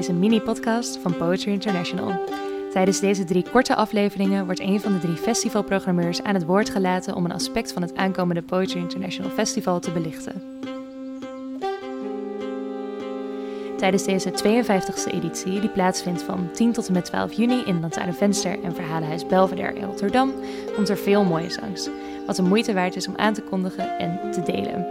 deze mini-podcast van Poetry International. Tijdens deze drie korte afleveringen wordt een van de drie festivalprogrammeurs aan het woord gelaten om een aspect van het aankomende Poetry International Festival te belichten. Tijdens deze 52e editie, die plaatsvindt van 10 tot en met 12 juni in Lantaarn Venster en Verhalenhuis Belvedere in Rotterdam, komt er veel mooie zangs. Wat de moeite waard is om aan te kondigen en te delen.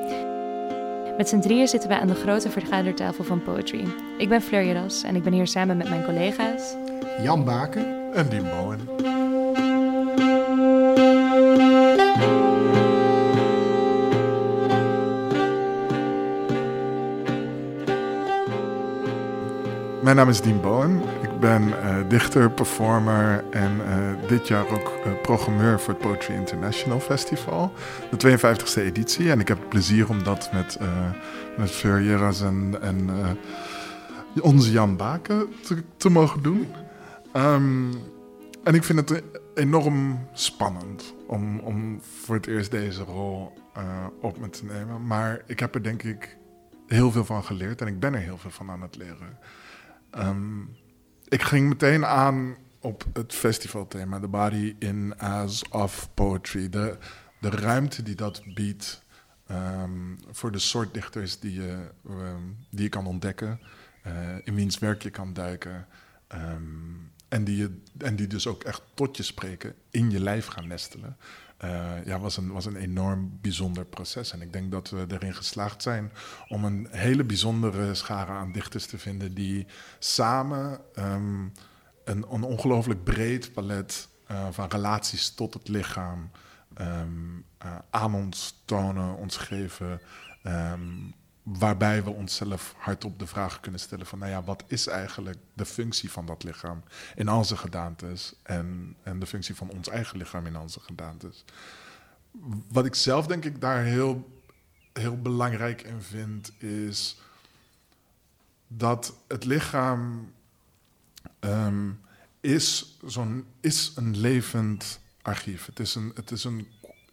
Met z'n drieën zitten wij aan de grote vergadertafel van Poetry. Ik ben Fleur Jeras en ik ben hier samen met mijn collega's... Jan Baken en Dien Bowen. Mijn naam is Dien Bowen. Ben uh, dichter, performer en uh, dit jaar ook uh, programmeur voor het Poetry International Festival. De 52e editie. En ik heb het plezier om dat met, met Fleur en, onze Jan Baken te, te mogen doen. Um, en ik vind het enorm spannend om, om voor het eerst deze rol op me te nemen. Maar ik heb er denk ik heel veel van geleerd en ik ben er heel veel van aan het leren. Um, ik ging meteen aan op het festivalthema, The Body in As of Poetry. De, de ruimte die dat biedt um, voor de soort dichters die je, um, die je kan ontdekken, uh, in wiens werk je kan duiken. Um, en, die je, en die dus ook echt tot je spreken, in je lijf gaan nestelen. Uh, ja, was een, was een enorm bijzonder proces. En ik denk dat we erin geslaagd zijn om een hele bijzondere schare aan dichters te vinden die samen um, een, een ongelooflijk breed palet uh, van relaties tot het lichaam um, uh, aan ons tonen, ons geven. Um, waarbij we onszelf hardop de vraag kunnen stellen van, nou ja, wat is eigenlijk de functie van dat lichaam in al zijn gedaantes en, en de functie van ons eigen lichaam in al zijn gedaantes. Wat ik zelf denk ik daar heel, heel belangrijk in vind, is dat het lichaam um, is, zo'n, is een levend archief. Het is een, het is een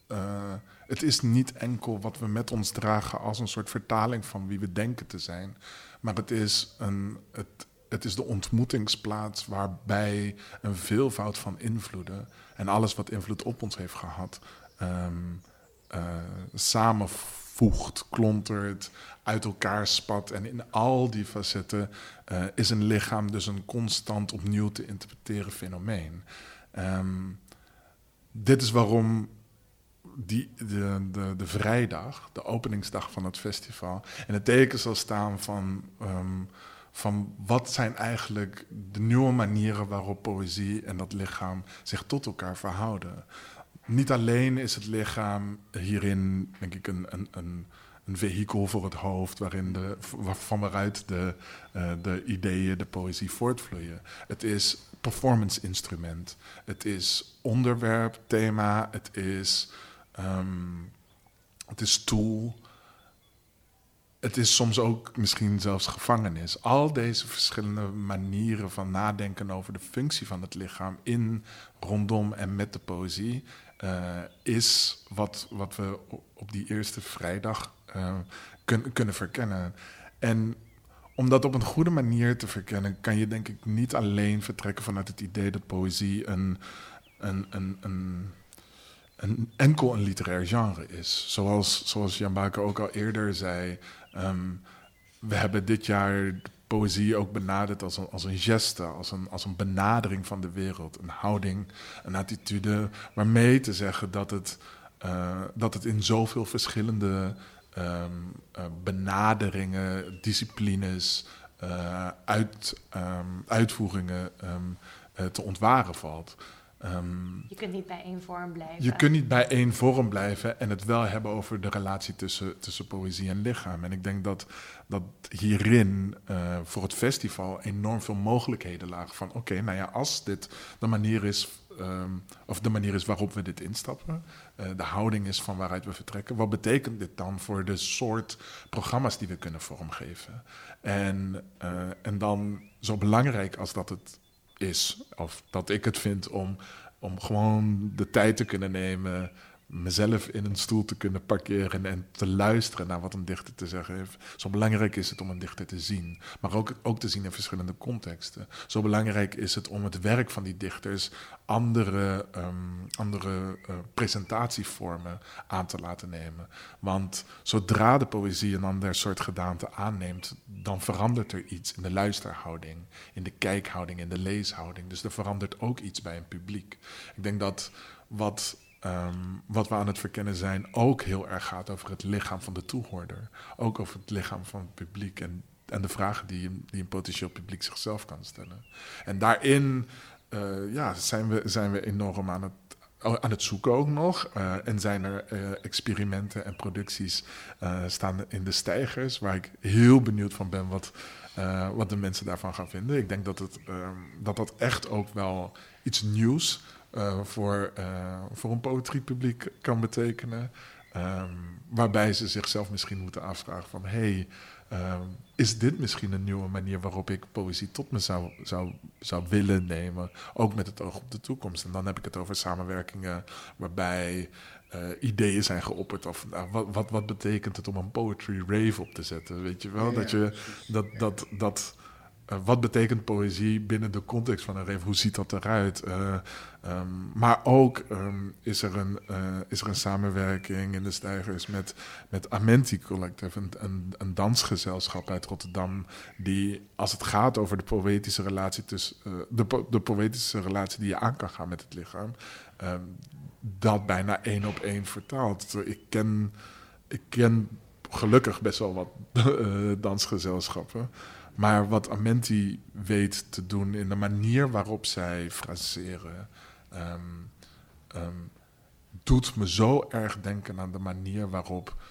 uh, het is niet enkel wat we met ons dragen als een soort vertaling van wie we denken te zijn, maar het is, een, het, het is de ontmoetingsplaats waarbij een veelvoud van invloeden en alles wat invloed op ons heeft gehad, um, uh, samenvoegt, klontert, uit elkaar spat. En in al die facetten uh, is een lichaam dus een constant opnieuw te interpreteren fenomeen. Um, dit is waarom die, de, de, de vrijdag, de openingsdag van het festival, in het teken zal staan van, um, van wat zijn eigenlijk de nieuwe manieren waarop poëzie en dat lichaam zich tot elkaar verhouden. Niet alleen is het lichaam hierin, denk ik, een, een, een, een vehikel voor het hoofd, waarin de, van waaruit de, uh, de ideeën, de poëzie voortvloeien. Het is performance instrument. Het is onderwerp, thema. Het is Um, het is stoel. Het is soms ook misschien zelfs gevangenis. Al deze verschillende manieren van nadenken over de functie van het lichaam in, rondom en met de poëzie uh, is wat, wat we op die eerste vrijdag uh, kun, kunnen verkennen. En om dat op een goede manier te verkennen, kan je denk ik niet alleen vertrekken vanuit het idee dat poëzie een, een, een, een een, enkel een literair genre is. Zoals, zoals Jan Baker ook al eerder zei, um, we hebben dit jaar poëzie ook benaderd als een, als een geste, als een, als een benadering van de wereld. Een houding, een attitude, waarmee te zeggen dat het, uh, dat het in zoveel verschillende um, uh, benaderingen, disciplines, uh, uit, um, uitvoeringen te ontwaren valt. Um, je kunt niet bij één vorm blijven. Je kunt niet bij één vorm blijven en het wel hebben over de relatie tussen, tussen poëzie en lichaam. En ik denk dat, dat hierin uh, voor het festival enorm veel mogelijkheden lagen. Van oké, okay, nou ja, als dit de manier is, um, of de manier is waarop we dit instappen, uh, de houding is van waaruit we vertrekken, wat betekent dit dan voor de soort programma's die we kunnen vormgeven? En, uh, en dan zo belangrijk als dat het is, of dat ik het vind om, om gewoon de tijd te kunnen nemen mezelf in een stoel te kunnen parkeren en te luisteren naar wat een dichter te zeggen heeft. Zo belangrijk is het om een dichter te zien, maar ook, ook te zien in verschillende contexten. Zo belangrijk is het om het werk van die dichters andere, ehm, andere uh, presentatievormen aan te laten nemen. Want zodra de poëzie een ander soort gedaante aanneemt, dan verandert er iets in de luisterhouding, in de kijkhouding, in de leeshouding. Dus er verandert ook iets bij een publiek. Ik denk dat wat Ehm, wat we aan het verkennen zijn ook heel erg gaat over het lichaam van de toehoorder. Ook over het lichaam van het publiek en, en de vragen die, die een potentieel publiek zichzelf kan stellen. En daarin uh, ja, zijn, we, zijn we enorm aan het, aan het zoeken ook nog. Uh, en zijn er uh, experimenten en producties staan in de stijgers, waar ik heel benieuwd van ben wat, wat de mensen daarvan gaan vinden. Ik denk dat, het, ehm, dat dat echt ook wel iets nieuws uh, voor, uh, voor een poëtriepubliek kan betekenen. Um, waarbij ze zichzelf misschien moeten afvragen van... hey, um, is dit misschien een nieuwe manier waarop ik poëzie tot me zou, zou, zou willen nemen? Ook met het oog op de toekomst. En dan heb ik het over samenwerkingen waarbij... Uh, ideeën zijn geopperd. Of nou, wat, wat, wat betekent het om een poetry rave op te zetten? Weet je wel? Ja, dat je dat, dat, dat, uh, wat betekent poëzie binnen de context van een rave? Hoe ziet dat eruit? Uh, um, maar ook um, is, er een, uh, is er een samenwerking in de stijgers met, met Amenti Collective, een, een, dansgezelschap uit Rotterdam, die als het gaat over de poëtische relatie tussen de, de poëtische relatie die je aan kan gaan met het lichaam, um, dat bijna één op één vertaalt. Ik ken, ik ken gelukkig best wel wat dansgezelschappen. Maar wat Amenti weet te doen in de manier waarop zij fraseren, um, um, doet me zo erg denken aan de manier waarop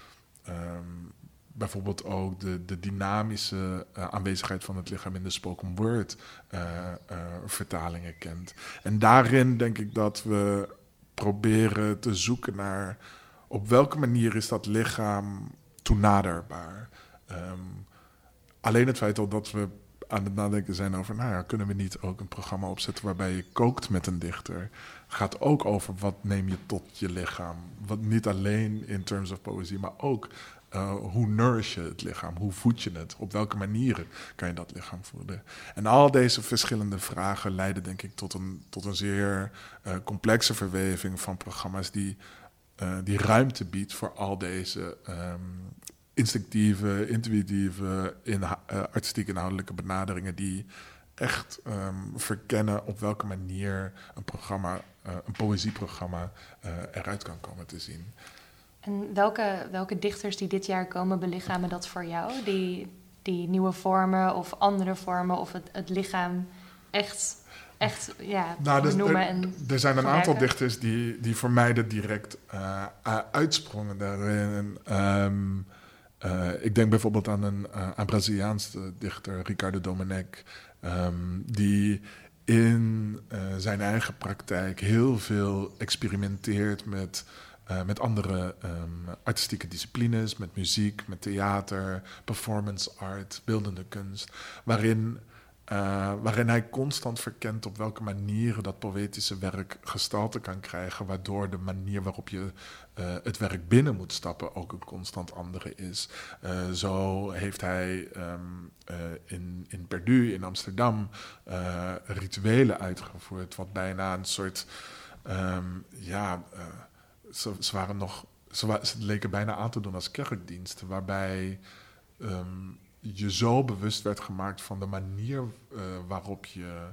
um, bijvoorbeeld ook de, de dynamische uh, aanwezigheid van het lichaam in de spoken word uh, uh, vertalingen kent. En daarin denk ik dat we proberen te zoeken naar op welke manier is dat lichaam toenaderbaar. Um, alleen het feit dat we aan het nadenken zijn over, nou ja, kunnen we niet ook een programma opzetten waarbij je kookt met een dichter? Gaat ook over wat neem je tot je lichaam. Wat niet alleen in terms of poëzie, maar ook uh, hoe nourish je het lichaam? Hoe voed je het? Op welke manieren kan je dat lichaam voeden? En al deze verschillende vragen leiden denk ik tot een, tot een zeer uh, complexe verweving van programma's die, uh, die ruimte biedt voor al deze um, instinctieve, intuïtieve, in, uh, artistiek inhoudelijke benaderingen die echt um, verkennen op welke manier een programma, uh, een poëzieprogramma uh, eruit kan komen te zien. En welke, welke dichters die dit jaar komen belichamen dat voor jou? Die, die nieuwe vormen of andere vormen of het, het lichaam echt, echt ja, nou, dus er, en Er zijn een gebruiken? aantal dichters die, die voor mij er direct uh, uitsprongen daarin. Um, Uh, ik denk bijvoorbeeld aan een uh, aan Braziliaanse dichter, Ricardo Domenech, um, die in uh, zijn eigen praktijk heel veel experimenteert met, met andere um, artistieke disciplines, met muziek, met theater, performance art, beeldende kunst, waarin Uh, waarin hij constant verkent op welke manieren dat poëtische werk gestalte kan krijgen, waardoor de manier waarop je uh, het werk binnen moet stappen ook een constant andere is. Uh, zo heeft hij um, in, in Perdu, in Amsterdam, rituelen uitgevoerd, wat bijna een soort, um, ja, ze, waren nog, ze, leken bijna aan te doen als kerkdiensten, waarbij. Um, je zo bewust werd gemaakt van de manier uh, waarop je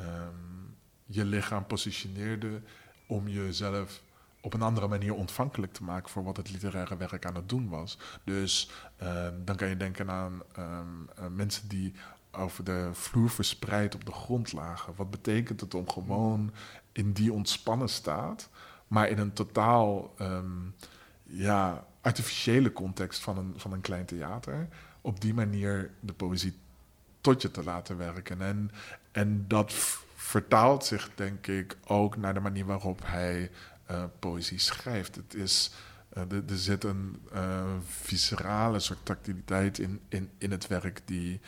um, je lichaam positioneerde om jezelf op een andere manier ontvankelijk te maken voor wat het literaire werk aan het doen was. Dus uh, dan kan je denken aan um, uh, mensen die over de vloer verspreid op de grond lagen. Wat betekent het om gewoon in die ontspannen staat, maar in een totaal ja, artificiële context van een, van een klein theater, op die manier de poëzie tot je te laten werken. En, en dat vertaalt zich, denk ik, ook naar de manier waarop hij uh, poëzie schrijft. Het is, uh, er zit een uh, viscerale soort tactiliteit in, in, in het werk die,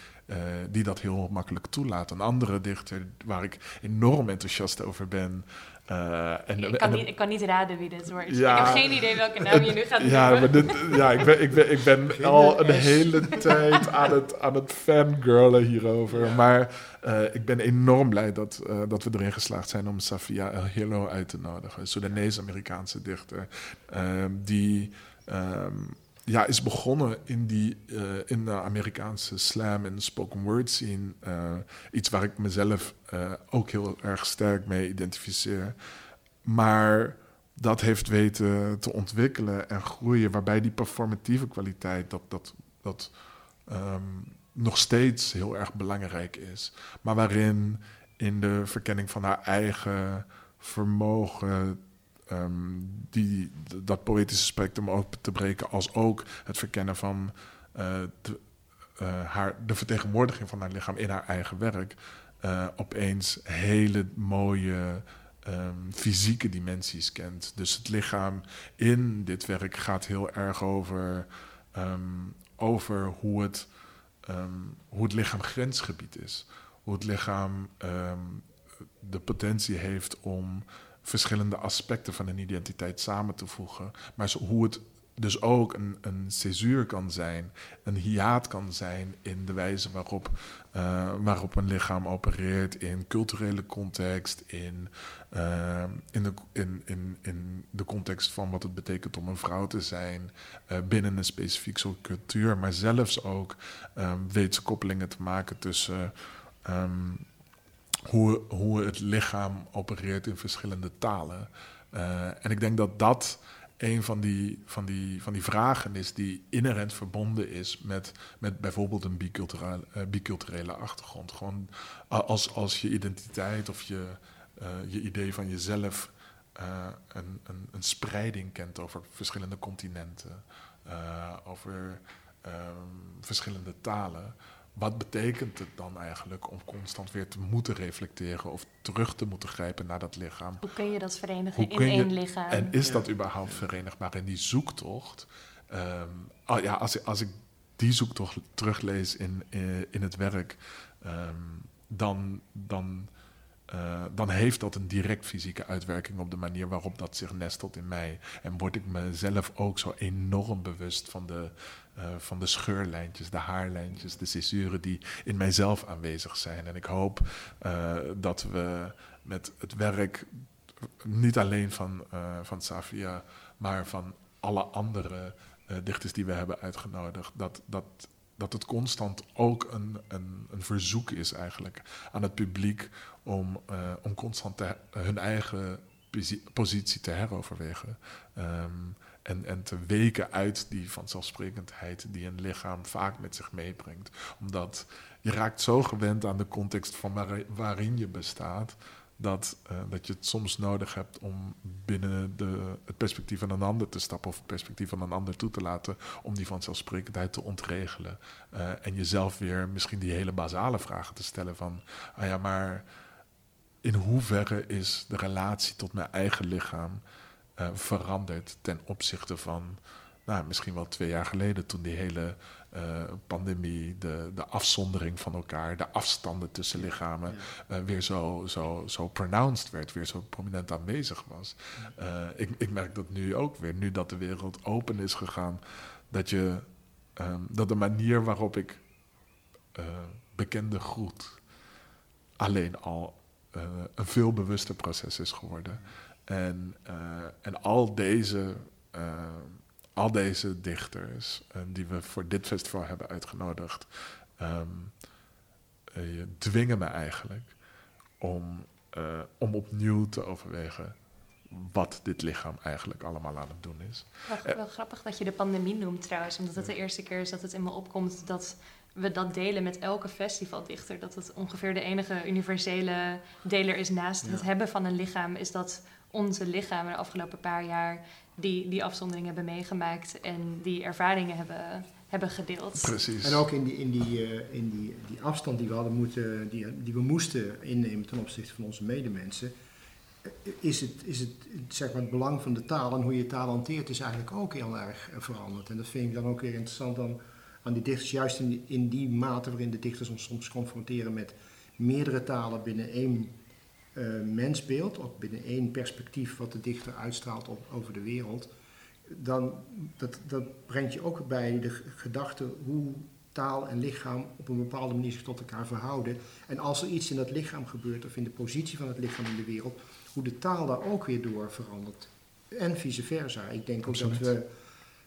die dat heel makkelijk toelaat. Een andere dichter waar ik enorm enthousiast over ben, Uh, en, ik, kan niet, ik kan niet raden wie dit wordt. Ja, ik heb geen idee welke naam je nu gaat ja, maar dit, ja, ik ben, ik ben, ik ben al een hele tijd aan het, aan het fangirlen hierover. Maar uh, ik ben enorm blij dat, uh, dat we erin geslaagd zijn om Safia El Hilo uit te nodigen. Een Soedanese-Amerikaanse dichter. Ehm, die um, ja, is begonnen in, die, uh, in de Amerikaanse slam en spoken word scene. Uh, iets waar ik mezelf uh, ook heel erg sterk mee identificeer. Maar dat heeft weten te ontwikkelen en groeien, waarbij die performatieve kwaliteit, dat, dat, dat um, nog steeds heel erg belangrijk is. Maar waarin in de verkenning van haar eigen vermogen um, die, dat poëtische spectrum open te breken, als ook het verkennen van de, uh, haar, de vertegenwoordiging van haar lichaam in haar eigen werk, uh, opeens hele mooie um, fysieke dimensies kent. Dus het lichaam in dit werk gaat heel erg over, um, over hoe, het, hoe het lichaam grensgebied is. Hoe het lichaam de potentie heeft om verschillende aspecten van een identiteit samen te voegen. Maar zo, hoe het dus ook een, een kan zijn, een hiaat kan zijn in de wijze waarop, uh, waarop een lichaam opereert in culturele context, in, uh, in, de, in, in, in de context van wat het betekent om een vrouw te zijn uh, binnen een specifiek soort cultuur, maar zelfs ook um, weet koppelingen te maken tussen. Um, hoe, hoe het lichaam opereert in verschillende talen. Uh, en ik denk dat dat een van die, van, die, van die vragen is die inherent verbonden is met, met bijvoorbeeld een biculturele, uh, biculturele achtergrond. Gewoon als, als je identiteit of je, uh, je idee van jezelf een, een, een, spreiding kent over verschillende continenten, over um, verschillende talen wat betekent het dan eigenlijk om constant weer te moeten reflecteren of terug te moeten grijpen naar dat lichaam? Hoe kun je dat verenigen in één lichaam? En is dat überhaupt verenigbaar? En die zoektocht, um, oh ja, als, als ik die zoektocht teruglees in, in, in het werk, um, dan, dan, uh, dan heeft dat een direct fysieke uitwerking op de manier waarop dat zich nestelt in mij. En word ik mezelf ook zo enorm bewust van de, uh, van de scheurlijntjes, de haarlijntjes, de cisuren die in mijzelf aanwezig zijn. En ik hoop uh, dat we met het werk, niet alleen van, van Safia, maar van alle andere dichters die we hebben uitgenodigd, dat, dat, dat het constant ook een, een, een verzoek is eigenlijk aan het publiek om, om constant te, hun eigen positie te heroverwegen. Um, en, en te weken uit die vanzelfsprekendheid die een lichaam vaak met zich meebrengt. Omdat je raakt zo gewend aan de context van waar, waarin je bestaat, dat, uh, dat je het soms nodig hebt om binnen de, het perspectief van een ander te stappen of het perspectief van een ander toe te laten om die vanzelfsprekendheid te ontregelen. Uh, en jezelf weer misschien die hele basale vragen te stellen van, ah ja, maar in hoeverre is de relatie tot mijn eigen lichaam uh, veranderd ten opzichte van nou, misschien wel twee jaar geleden, toen die hele uh, pandemie, de, de afzondering van elkaar, de afstanden tussen lichamen uh, weer zo, zo, zo pronounced werd, weer zo prominent aanwezig was. ik, ik merk dat nu ook weer, nu dat de wereld open is gegaan, dat, je, um, dat de manier waarop ik bekende groet alleen al een veel bewuster proces is geworden. En, en al deze, al deze dichters uh, die we voor dit festival hebben uitgenodigd, um, dwingen me eigenlijk om, om opnieuw te overwegen wat dit lichaam eigenlijk allemaal aan het doen is. Wel, wel grappig dat je de pandemie noemt trouwens, omdat het de eerste keer is dat het in me opkomt dat we dat delen met elke festivaldichter. Dat het ongeveer de enige universele deler is naast het hebben van een lichaam, is dat onze lichamen de afgelopen paar jaar die, die afzondering hebben meegemaakt en die ervaringen hebben, hebben gedeeld. Precies. En ook in die, in die, uh, in die, die afstand die we hadden moeten, die, die we moesten innemen ten opzichte van onze medemensen, eh, is het, is het, zeg maar, het belang van de taal en hoe je taal hanteert, is eigenlijk ook heel erg uh, veranderd. En dat vind ik dan ook weer interessant dan aan die dichters, juist in die, in die mate waarin de dichters ons soms confronteren met meerdere talen binnen één mensbeeld, ook binnen één perspectief wat de dichter uitstraalt op, over de wereld, dan dat, dat brengt je ook bij de gedachte hoe taal en lichaam op een bepaalde manier zich tot elkaar verhouden. En als er iets in dat lichaam gebeurt, of in de positie van het lichaam in de wereld, hoe de taal daar ook weer door verandert. En vice versa. Ik denk ook dat we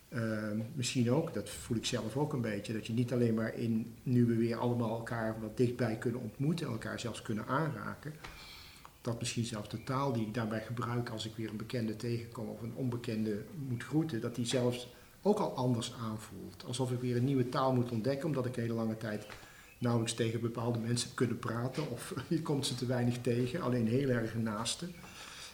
uh, misschien ook, dat voel ik zelf ook een beetje, dat je niet alleen maar in, nu we weer allemaal elkaar wat dichtbij kunnen ontmoeten en elkaar zelfs kunnen aanraken, dat misschien zelfs de taal die ik daarbij gebruik als ik weer een bekende tegenkom of een onbekende moet groeten, dat die zelfs ook al anders aanvoelt. Alsof ik weer een nieuwe taal moet ontdekken, omdat ik hele lange tijd nauwelijks tegen bepaalde mensen heb kunnen praten of je komt ze te weinig tegen, alleen heel erg naaste.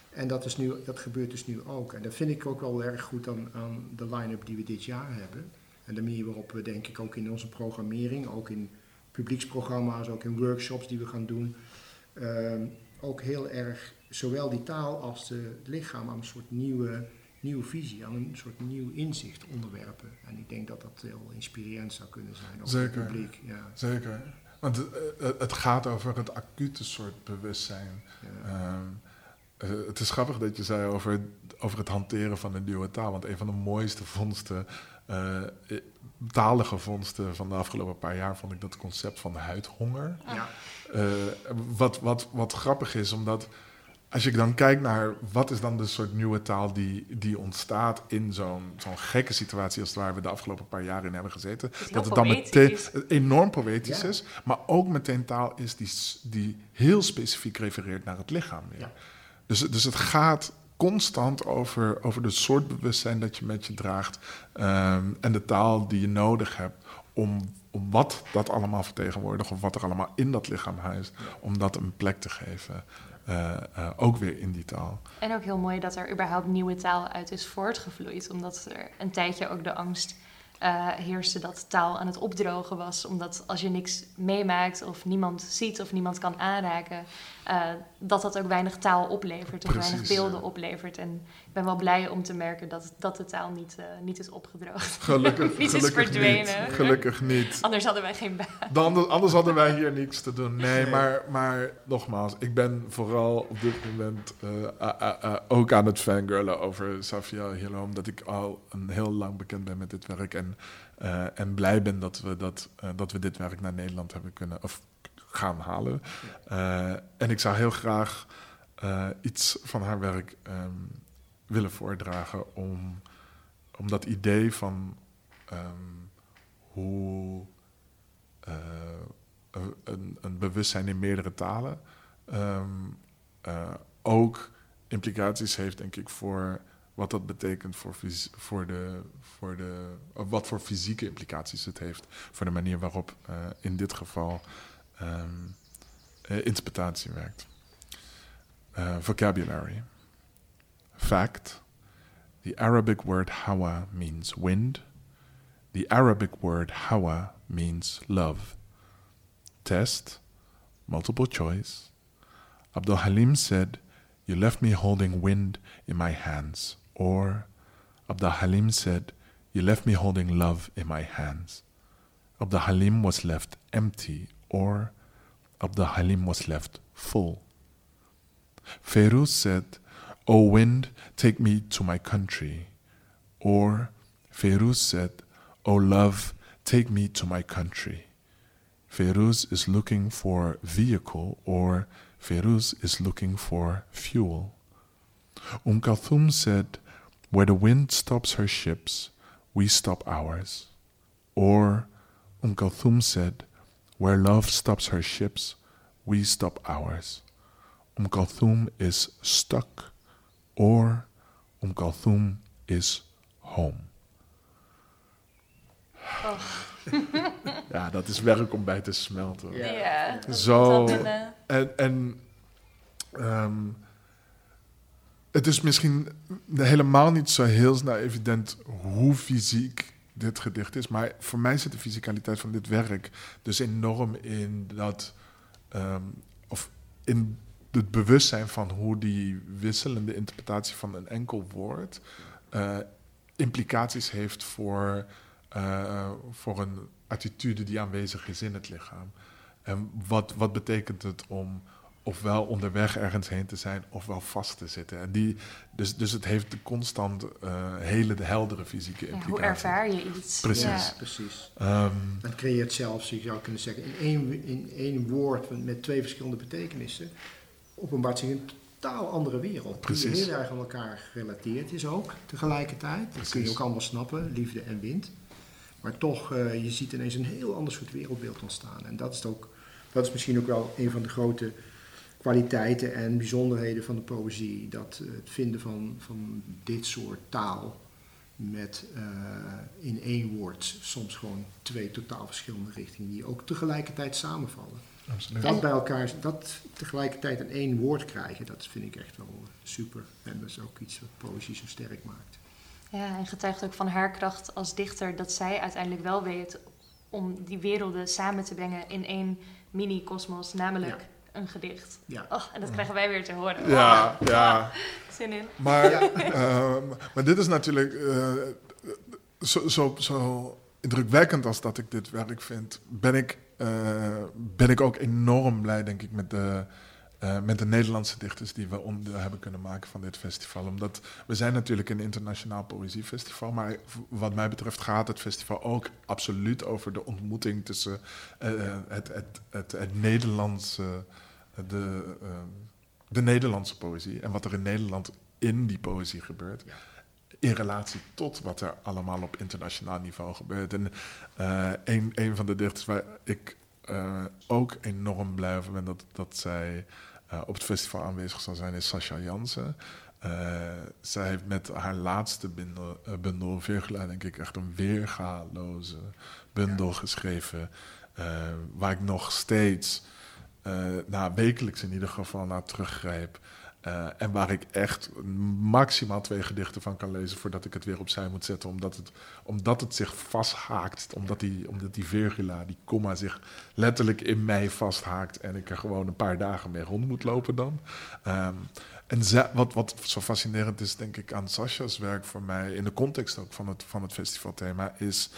En dat, is nu, dat gebeurt dus nu ook. En dat vind ik ook wel erg goed aan, aan de line-up die we dit jaar hebben. En de manier waarop we denk ik ook in onze programmering, ook in publieksprogramma's, ook in workshops die we gaan doen, uh, ook heel erg zowel die taal als het lichaam aan een soort nieuwe, nieuwe visie, aan een soort nieuw inzicht onderwerpen. En ik denk dat dat heel inspirerend zou kunnen zijn voor het publiek. Ja. Zeker. Want het, het, gaat over het acute soort bewustzijn. Ja. Um, uh, het is grappig dat je zei over, over het hanteren van een nieuwe taal. Want een van de mooiste vondsten, uh, talige vondsten van de afgelopen paar jaar, vond ik dat concept van huidhonger. Ja. Uh, wat, wat, wat grappig is, omdat als je dan kijkt naar wat is dan de soort nieuwe taal die, die ontstaat in zo'n zo'n gekke situatie als waar we de afgelopen paar jaar in hebben gezeten. Dat het dan meteen enorm poëtisch is, maar ook meteen taal is die, die heel specifiek refereert naar het lichaam. Ja. Dus, dus het gaat constant over, over het soort bewustzijn dat je met je draagt ehm, en de taal die je nodig hebt om, om wat dat allemaal vertegenwoordigt of wat er allemaal in dat lichaam huist, om dat een plek te geven. Uh, uh, ook weer in die taal. En ook heel mooi dat er überhaupt nieuwe taal uit is voortgevloeid, omdat er een tijdje ook de angst uh, heerste dat taal aan het opdrogen was. Omdat als je niks meemaakt of niemand ziet of niemand kan aanraken, uh, dat dat ook weinig taal oplevert of weinig beelden oplevert. En ik ben wel blij om te merken dat, dat de taal niet, uh, niet is opgedroogd. Gelukkig, niet gelukkig is verdwenen. Niet. Gelukkig niet. Anders hadden wij geen baan. Anders, anders hadden wij hier niks te doen. Nee, maar, maar nogmaals, ik ben vooral op dit moment ook aan het fangirlen over Safia Hilo, omdat ik al een heel lang bekend ben met dit werk. En uh, en blij ben dat we, dat, uh, dat we dit werk naar Nederland hebben kunnen of gaan halen. Uh, en ik zou heel graag iets van haar werk um, willen voordragen om, om dat idee van um, hoe een, een, bewustzijn in meerdere talen um, ook implicaties heeft, denk ik, voor wat dat betekent voor, voor de, voor de, wat voor fysieke implicaties het heeft voor de manier waarop uh, in dit geval um, interpretatie werkt. Uh, vocabulary. Fact. The Arabic word hawa means wind. The Arabic word hawa means love. Test. Multiple choice. Abdul Halim said, You left me holding wind in my hands. Or Abdul Halim said, You left me holding love in my hands. Abdul Halim was left empty, or Abdul Halim was left full. Feroz said, O wind, take me to my country. Or Feroz said, O love, take me to my country. Feroz is looking for vehicle, or Feroz is looking for fuel. Um Kalthum said, where the wind stops her ships, we stop ours. Or, Um Kulthum said, Where love stops her ships, we stop ours. Um Kulthum is stuck, or Um Kulthum is home. Oh. ja, dat is werk om bij te smelten. Ja. Yeah. Zo. En, en um, het is misschien helemaal niet zo heel snel evident hoe fysiek dit gedicht is. Maar voor mij zit de fysicaliteit van dit werk dus enorm in dat. Um, of in het bewustzijn van hoe die wisselende interpretatie van een enkel woord. Uh, implicaties heeft voor, uh, voor een attitude die aanwezig is in het lichaam. En wat, wat betekent het om ofwel onderweg ergens heen te zijn, ofwel vast te zitten. En die, dus, dus het heeft de constant uh, hele de heldere fysieke implicatie. hoe ervaar je iets? Precies. Ja. Precies. Um, het creëert zelfs, je zou kunnen zeggen, in één, in één woord met twee verschillende betekenissen, openbaart zich een totaal andere wereld. Precies. Die heel erg aan elkaar gerelateerd is ook, tegelijkertijd. Dat kun je ook allemaal snappen, liefde en wind. Maar toch, uh, je ziet ineens een heel ander soort wereldbeeld ontstaan. En dat is, ook, dat is misschien ook wel een van de grote kwaliteiten en bijzonderheden van de poëzie. Dat uh, het vinden van, van dit soort taal met uh, in één woord soms gewoon twee totaal verschillende richtingen die ook tegelijkertijd samenvallen. Absoluut. Dat bij elkaar, dat tegelijkertijd in één woord krijgen, dat vind ik echt wel super. En dat is ook iets wat poëzie zo sterk maakt. Ja, en getuigt ook van haar kracht als dichter dat zij uiteindelijk wel weet om die werelden samen te brengen in één mini-kosmos, namelijk ja. Een gedicht. Ja. Oh, en dat krijgen wij weer te horen. Ja, oh. ja. Zin in. Maar, uh, maar dit is natuurlijk uh, zo, zo, zo indrukwekkend als dat ik dit werk vind, ben ik, uh, ben ik ook enorm blij, denk ik, met de uh, met de Nederlandse dichters die we onderdeel hebben kunnen maken van dit festival. Omdat we zijn natuurlijk een internationaal poëziefestival, maar wat mij betreft gaat het festival ook absoluut over de ontmoeting tussen uh, het, het, het, het, Nederlandse, de, uh, de Nederlandse poëzie en wat er in Nederland in die poëzie gebeurt. Ja. In relatie tot wat er allemaal op internationaal niveau gebeurt. En een, een van de dichters waar ik ook enorm blij over ben dat, dat zij uh, op het festival aanwezig zal zijn, is Sascha Jansen. Uh, zij heeft met haar laatste bundel, uh, bundel Virgula, denk ik, echt een weergaloze bundel geschreven. waar ik nog steeds, nou, wekelijks in ieder geval, naar teruggrijp. Uh, en waar ik echt maximaal twee gedichten van kan lezen voordat ik het weer opzij moet zetten. Omdat het, omdat het zich vasthaakt. Omdat die, omdat die virgula, die komma zich letterlijk in mij vasthaakt. En ik er gewoon een paar dagen mee rond moet lopen dan. Um, en wat, wat zo fascinerend is, denk ik, aan Sascha's werk voor mij. In de context ook van het, van het festivalthema. Is,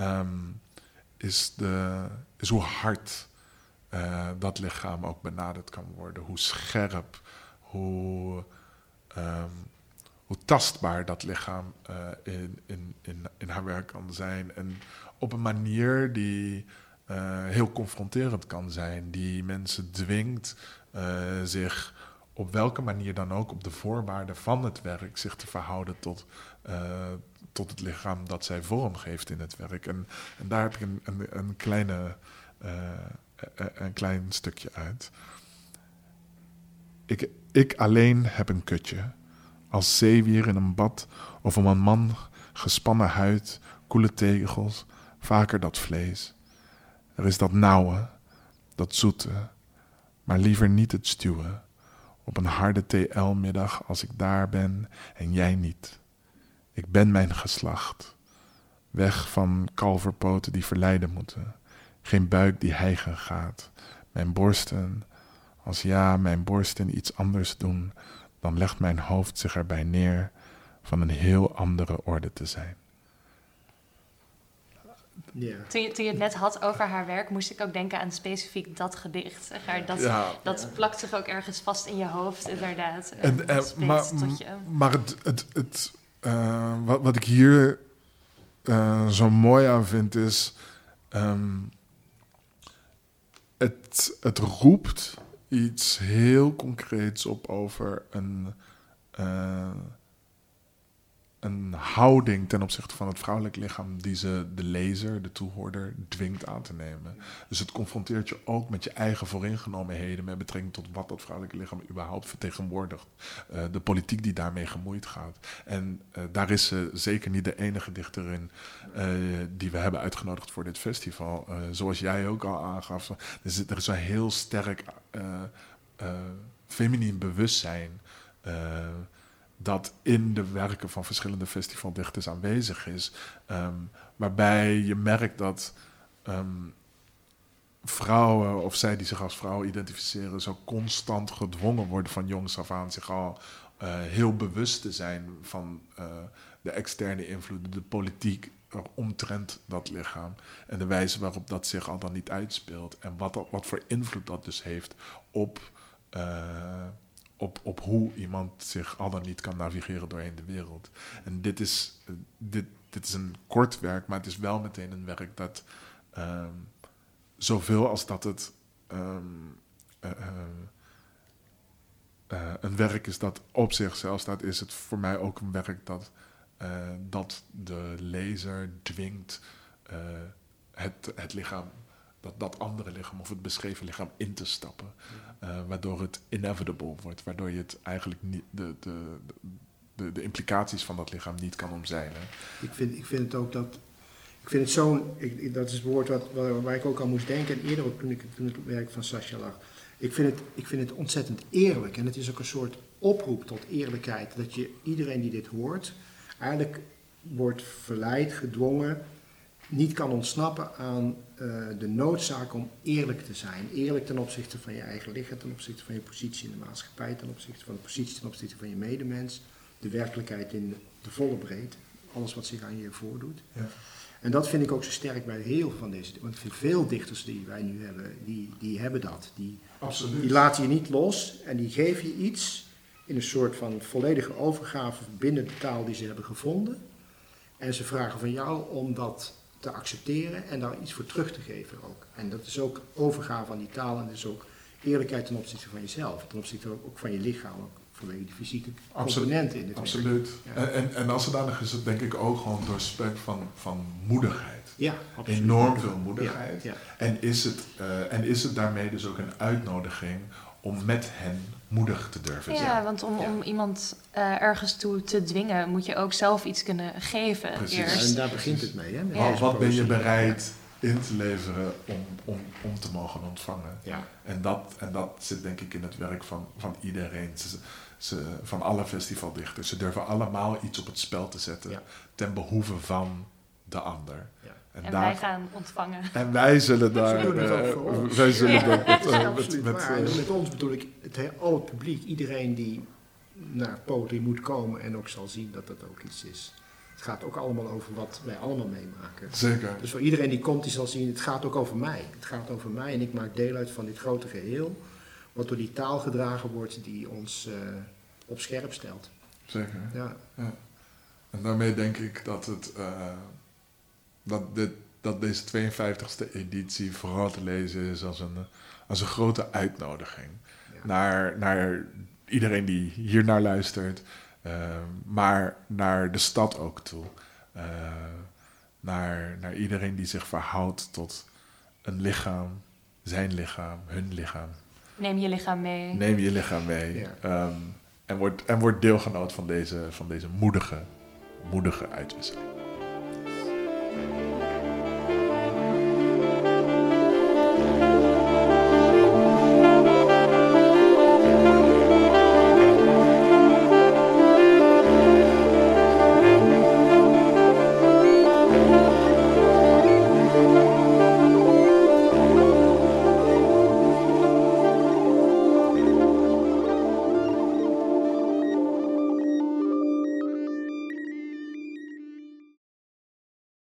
um, is, de, is hoe hard uh, dat lichaam ook benaderd kan worden. Hoe scherp hoe, um, hoe tastbaar dat lichaam uh, in, in, in, in haar werk kan zijn. En op een manier die uh, heel confronterend kan zijn, die mensen dwingt uh, zich op welke manier dan ook op de voorwaarden van het werk zich te verhouden tot, tot het lichaam dat zij vormgeeft in het werk. En, en daar heb ik een, een, een kleine, een klein stukje uit. Ik, ik alleen heb een kutje. Als zeewier in een bad of om een man gespannen huid, koele tegels, vaker dat vlees. Er is dat nauwe, dat zoete, maar liever niet het stuwen. Op een harde TL-middag als ik daar ben en jij niet. Ik ben mijn geslacht. Weg van kalverpoten die verleiden moeten. Geen buik die hijgen gaat. Mijn borsten als ja, mijn borsten iets anders doen, dan legt mijn hoofd zich erbij neer van een heel andere orde te zijn. Yeah. Toen, je, toen je het net had over haar werk, moest ik ook denken aan specifiek dat gedicht. Zeg maar. dat, Ja. dat plakt zich ook ergens vast in je hoofd, inderdaad. En eh, maar je. maar het, het, het, eh, wat, wat ik hier eh, zo mooi aan vind is. ehm, het, het roept iets heel concreets op over een, eh, een houding ten opzichte van het vrouwelijk lichaam die ze de lezer, de toehoorder, dwingt aan te nemen. Dus het confronteert je ook met je eigen vooringenomenheden met betrekking tot wat dat vrouwelijke lichaam überhaupt vertegenwoordigt. Eh, de politiek die daarmee gemoeid gaat. En eh, daar is ze zeker niet de enige dichter in eh, die we hebben uitgenodigd voor dit festival. Zoals jij ook al aangaf, er is, er is een heel sterk feminien bewustzijn dat in de werken van verschillende festivaldichters aanwezig is. Ehm, waarbij je merkt dat ehm, vrouwen, of zij die zich als vrouw identificeren, zo constant gedwongen worden van jongs af aan zich al eh, heel bewust te zijn van eh, de externe invloeden, de politiek omtrent dat lichaam. En de wijze waarop dat zich al dan niet uitspeelt. En wat, wat voor invloed dat dus heeft op eh, op, op hoe iemand zich al dan niet kan navigeren doorheen de wereld. En dit is, eh, dit, dit is een kort werk, maar het is wel meteen een werk dat ehm, zoveel als dat het ehm, eh, eh, een werk is dat op zichzelf staat, is het voor mij ook een werk dat, dat de lezer dwingt het, het lichaam, dat, dat andere lichaam of het beschreven lichaam in te stappen. Eh, waardoor het inevitable wordt, waardoor je het eigenlijk niet, de, de, de, de implicaties van dat lichaam niet kan omzeilen. Ik vind, ik vind het ook dat. Ik vind het zo'n. Dat is het woord wat, waar, waar ik ook aan moest denken. En eerder ook toen, ik, toen het werk van Sascha lag. Ik vind, het, ik vind het ontzettend eerlijk. En het is ook een soort oproep tot eerlijkheid. Dat je iedereen die dit hoort. eigenlijk wordt verleid, gedwongen. niet kan ontsnappen aan eh, de noodzaak om eerlijk te zijn. Eerlijk ten opzichte van je eigen lichaam, ten opzichte van je positie in de maatschappij, ten opzichte van de positie ten opzichte van je medemens. De werkelijkheid in de, de volle breedte. Alles wat zich aan je voordoet. Ja. En dat vind ik ook zo sterk bij heel veel van deze. Want ik vind veel dichters die wij nu hebben, die, die hebben dat. Die, Absoluut. die laten je niet los en die geven je iets in een soort van volledige overgave binnen de taal die ze hebben gevonden. En ze vragen van jou om dat te accepteren en daar iets voor terug te geven ook. En dat is ook overgave aan die taal en dat is ook eerlijkheid ten opzichte van jezelf. Ten opzichte ook van je lichaam, ook vanwege die fysieke Absoluut. componenten in. Absoluut. Ja. En, en, en als zodanig is het denk ik ook gewoon doorspekt van, van moedigheid. Ja, absoluut. Enorm veel moedigheid. Ja, ja. En, is het, eh, en is het daarmee dus ook een uitnodiging om met hen moedig te durven zijn? Ja, want om, om iemand eh, ergens toe te dwingen, moet je ook zelf iets kunnen geven Precies. Eerst. en daar begint het mee. Hè, met Ja. deze Wat ben je bereid in te leveren om, om, om te mogen ontvangen? Ja. En dat, en dat zit denk ik in het werk van, van iedereen. Ze, ze, van alle festivaldichters. Ze durven allemaal iets op het spel te zetten Ja. ten behoeve van de ander. Ja. En wij gaan ontvangen. en wij zullen daar. doen het ook eh, wij zullen Ja. dat eh, met, eh, met ons bedoel ik het, he- al het publiek, iedereen die naar poëzie moet komen en ook zal zien dat dat ook iets is. Het gaat ook allemaal over wat wij allemaal meemaken. zeker. Dus voor iedereen die komt, die zal zien, het gaat ook over mij. Het gaat over mij en ik maak deel uit van dit grote geheel, wat door die taal gedragen wordt die ons eh, op scherp stelt. Zeker. Ja, En daarmee denk ik dat, het, eh, dat, dit, dat deze 52e editie vooral te lezen is als een, als een grote uitnodiging. ja. Naar, naar iedereen die hier naar luistert, eh, maar naar de stad ook toe. Eh, naar, naar iedereen die zich verhoudt tot een lichaam, zijn lichaam, hun lichaam. Neem je lichaam mee. Neem je lichaam mee. Ja. ehm, en, word, en word deelgenoot van deze, van deze moedige, moedige uitwisseling. Thank you.